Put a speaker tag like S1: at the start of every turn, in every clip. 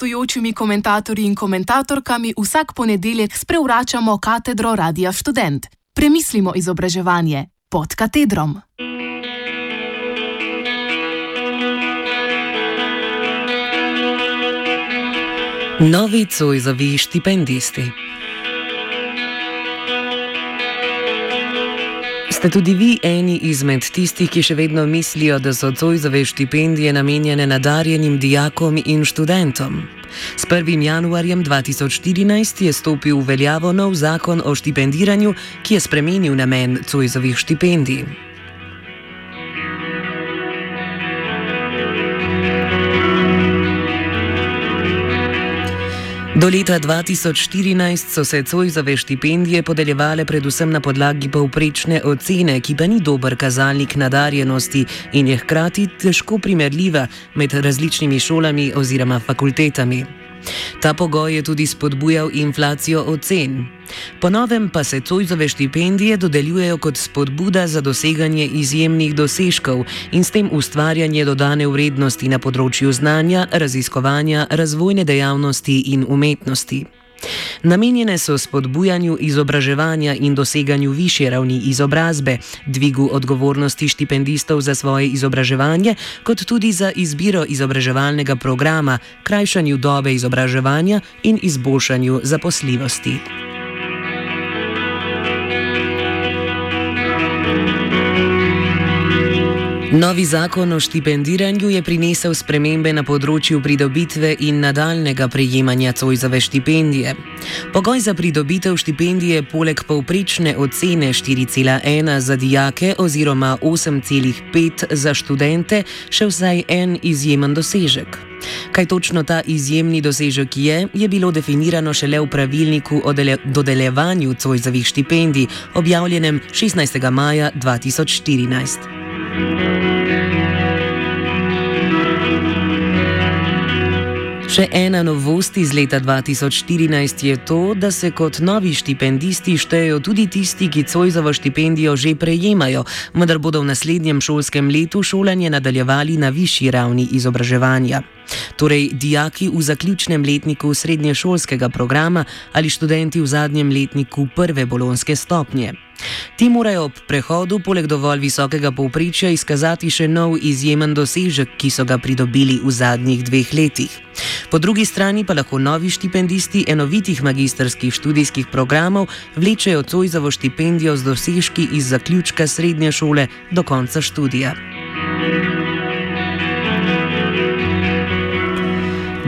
S1: gostujočimi komentatorji in komentatorkami vsak ponedeljek sprevračamo katedro Radia Student. Premislimo izobraževanje pod katedrom.
S2: Novi Cojzovi štipendisti. Ste tudi vi eni izmed tistih, ki še vedno mislijo, da so Cojzove štipendije namenjene nadarjenim dijakom in študentom? S 1. januarjem 2014 je stopil v veljavo nov zakon o štipendiranju, ki je spremenil namen Cojzovih štipendij. Do leta 2014 so se Cojzove štipendije podeljevale predvsem na podlagi povprečne ocene, ki pa ni dober kazalnik nadarjenosti in je hkrati težko primerljiva med različnimi šolami oziroma fakultetami. Ta pogoj je tudi spodbujal inflacijo ocen. Po novem pa se Cojzove štipendije dodeljujejo kot spodbuda za doseganje izjemnih dosežkov in s tem ustvarjanje dodane vrednosti na področju znanja, raziskovanja, razvojne dejavnosti in umetnosti. Namenjene so spodbujanju izobraževanja in doseganju više ravni izobrazbe, dvigu odgovornosti štipendistov za svoje izobraževanje, kot tudi za izbiro izobraževalnega programa, krajšanju dobe izobraževanja in izboljšanju zaposljivosti. Novi zakon o štipendiranju je prinesel spremembe na področju pridobitve in nadaljnega prejemanja Cojzove štipendije. Pogoj za pridobitev štipendije poleg povprečne ocene 4,1 za dijake oziroma 8,5 za študente še vsaj en izjemen dosežek. Kaj točno ta izjemni dosežek je, je bilo definirano šele v pravilniku o dodeljevanju Cojzovih štipendij, objavljenem 16. maja 2014. Še ena novost iz leta 2014 je to, da se kot novi štipendisti štejejo tudi tisti, ki Cojzovo štipendijo že prejemajo, vendar bodo v naslednjem šolskem letu šolanje nadaljevali na višji ravni izobraževanja. Torej, dijaki v zaključnem letniku srednješolskega programa ali študenti v zadnjem letniku prve bolonske stopnje. Ti morajo ob prehodu poleg dovolj visokega povprečja izkazati še nov izjemen dosežek, ki so ga pridobili v zadnjih dveh letih. Po drugi strani pa lahko novi štipendisti enovitih magistrskih študijskih programov vlečejo Cojzovo štipendijo z dosežki iz zaključka srednje šole do konca študija.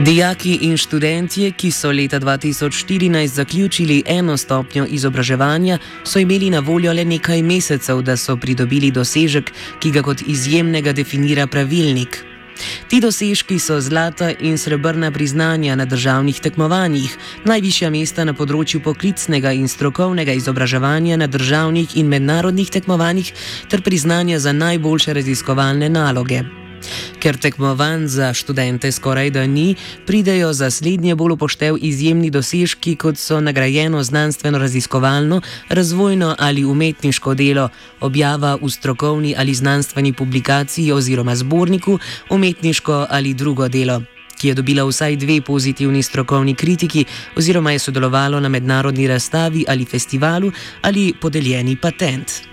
S2: Dijaki in študentje, ki so leta 2014 zaključili eno stopnjo izobraževanja, so imeli na voljo le nekaj mesecev, da so pridobili dosežek, ki ga kot izjemnega definira pravilnik. Ti dosežki so zlata in srebrna priznanja na državnih tekmovanjih, najvišja mesta na področju poklicnega in strokovnega izobraževanja na državnih in mednarodnih tekmovanjih ter priznanja za najboljše raziskovalne naloge. Ker tekmovanj za študente skoraj da ni, pridejo za slednje bolj upoštev izjemni dosežki, kot so nagrajeno znanstveno raziskovalno, razvojno ali umetniško delo, objava v strokovni ali znanstveni publikaciji oziroma zborniku, umetniško ali drugo delo. Ki je dobila vsaj dve pozitivni strokovni kritiki, oziroma je sodelovalo na mednarodni razstavi ali festivalu, ali podeljeni patent.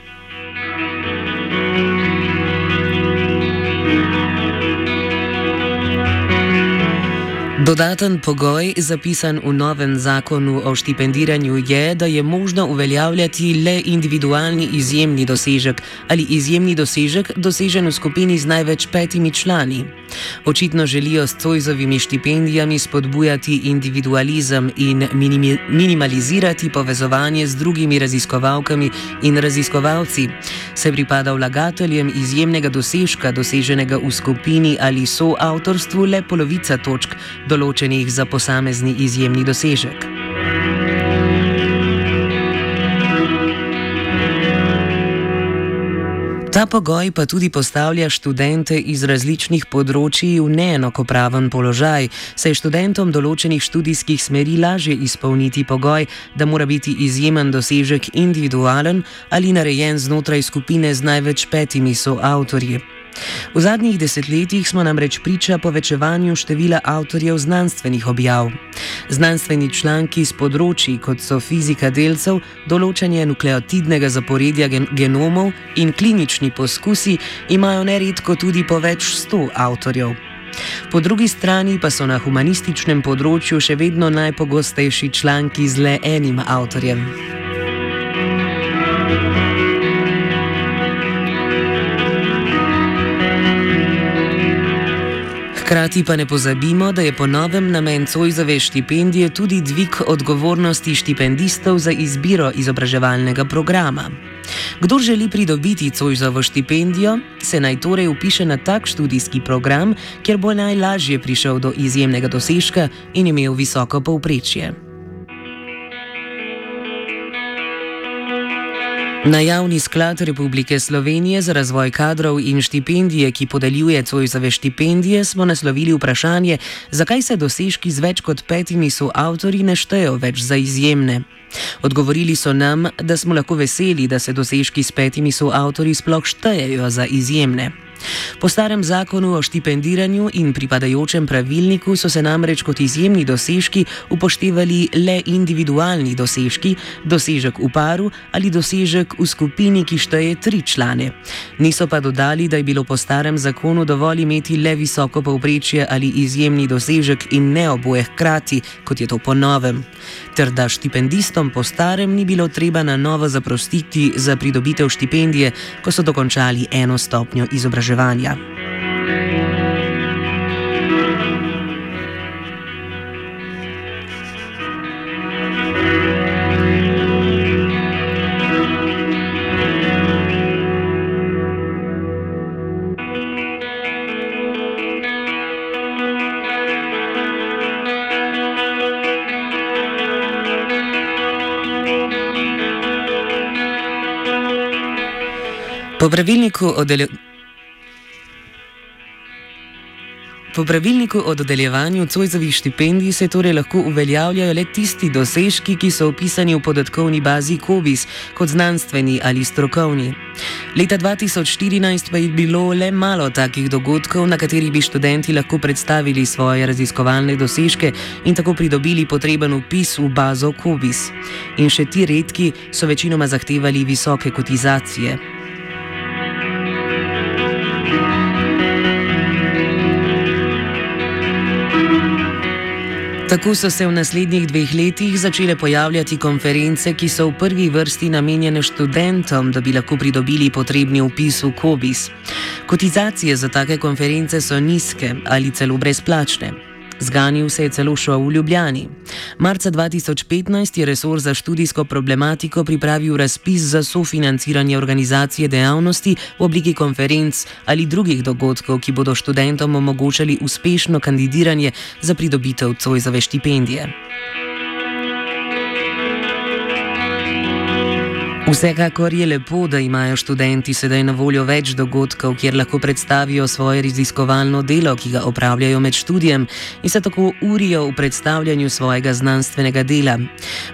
S2: Dodaten pogoj, zapisan v novem zakonu o štipendiranju, je, da je možno uveljavljati le individualni izjemni dosežek ali izjemni dosežek dosežen v skupini z največ petimi člani. Očitno želijo s Cojzovimi štipendijami spodbujati individualizem in minimalizirati povezovanje z drugimi raziskovalkami in raziskovalci. Se pripada vlagateljem izjemnega dosežka, doseženega v skupini ali soavtorstvu, le polovica točk, določenih za posamezni izjemni dosežek. Ta pogoj pa tudi postavlja študente iz različnih področji v neenakopraven položaj, saj študentom določenih študijskih smeri lažje izpolniti pogoj, da mora biti izjemen dosežek individualen ali narejen znotraj skupine z največ petimi soavtorji. V zadnjih desetletjih smo namreč priča povečevanju števila avtorjev znanstvenih objav. Znanstveni članki z področji, kot so fizika delcev, določanje nukleotidnega zaporedja gen genomov in klinični poskusi, imajo neredko tudi po več sto avtorjev. Po drugi strani pa so na humanističnem področju še vedno najpogostejši članki z le enim avtorjem. Hkrati pa ne pozabimo, da je po novem namen Cojzove štipendije tudi dvig odgovornosti štipendistov za izbiro izobraževalnega programa. Kdo želi pridobiti Cojzovo štipendijo, se naj torej upiše na tak študijski program, kjer bo najlažje prišel do izjemnega dosežka in imel visoko povprečje. Na javni sklad Republike Slovenije za razvoj kadrov in štipendije, ki podeljuje Cojzove štipendije, smo naslovili vprašanje, zakaj se dosežki z več kot petimi soavtori ne štejo več za izjemne. Odgovorili so nam, da smo lahko veseli, da se dosežki s petimi soavtori sploh štejejo za izjemne. Po starem zakonu o štipendiranju in pripadajočem pravilniku so se namreč kot izjemni dosežki upoštevali le individualni dosežki, dosežek v paru ali dosežek v skupini, ki šteje tri člane. Niso pa dodali, da je bilo po starem zakonu dovolj imeti le visoko povprečje ali izjemni dosežek in ne oboje hkrati, kot je to po novem. Ter da štipendistom po starem ni bilo treba na novo zaprostiti za pridobitev štipendije, ko so dokončali eno stopnjo izobraževanja izobraževanja. Po pravilniku o delovanju. Po pravilniku o dodeljevanju Cojzovih štipendij se torej lahko uveljavljajo le tisti dosežki, ki so opisani v podatkovni bazi COBIS kot znanstveni ali strokovni. Leta 2014 pa je bilo le malo takih dogodkov, na katerih bi študenti lahko predstavili svoje raziskovalne dosežke in tako pridobili potreben upis v bazo COBIS. In še ti redki so večinoma zahtevali visoke kotizacije. Tako so se v naslednjih dveh letih začele pojavljati konference, ki so v prvi vrsti namenjene študentom, da bi lahko pridobili potrebni upis v COBIS. Kotizacije za take konference so nizke ali celo brezplačne. Zganil se je celo šov v Ljubljani. Marca 2015 je resor za študijsko problematiko pripravil razpis za sofinanciranje organizacije dejavnosti v obliki konferenc ali drugih dogodkov, ki bodo študentom omogočali uspešno kandidiranje za pridobitev Cojzove štipendije. Vsekakor je lepo, da imajo študenti sedaj na voljo več dogodkov, kjer lahko predstavijo svoje raziskovalno delo, ki ga opravljajo med študijem in se tako urijo v predstavljanju svojega znanstvenega dela.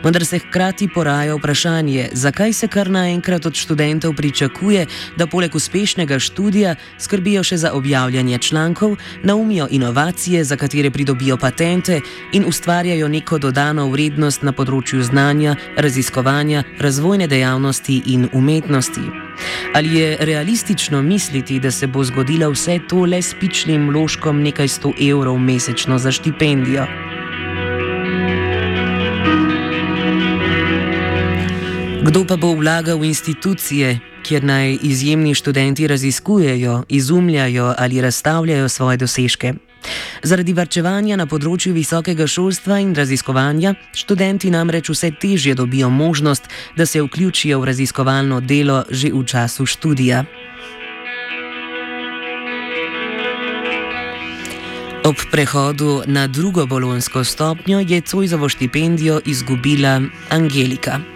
S2: Vendar se hkrati poraja vprašanje, zakaj se kar naenkrat od študentov pričakuje, da poleg uspešnega študija skrbijo še za objavljanje člankov, naumijo inovacije, za katere pridobijo patente in ustvarjajo neko dodano vrednost na področju znanja, raziskovanja, razvojne dejavnosti znanosti in umetnosti. Ali je realistično misliti, da se bo zgodilo vse to le s pičnim ložkom nekaj sto evrov mesečno za štipendijo? Kdo pa bo vlagal v institucije, kjer naj izjemni študenti raziskujejo, izumljajo ali razstavljajo svoje dosežke? Zaradi varčevanja na področju visokega šolstva in raziskovanja študenti namreč vse težje dobijo možnost, da se vključijo v raziskovalno delo že v času študija. Ob prehodu na drugo bolonsko stopnjo je Cojzovo štipendijo izgubila Angelika.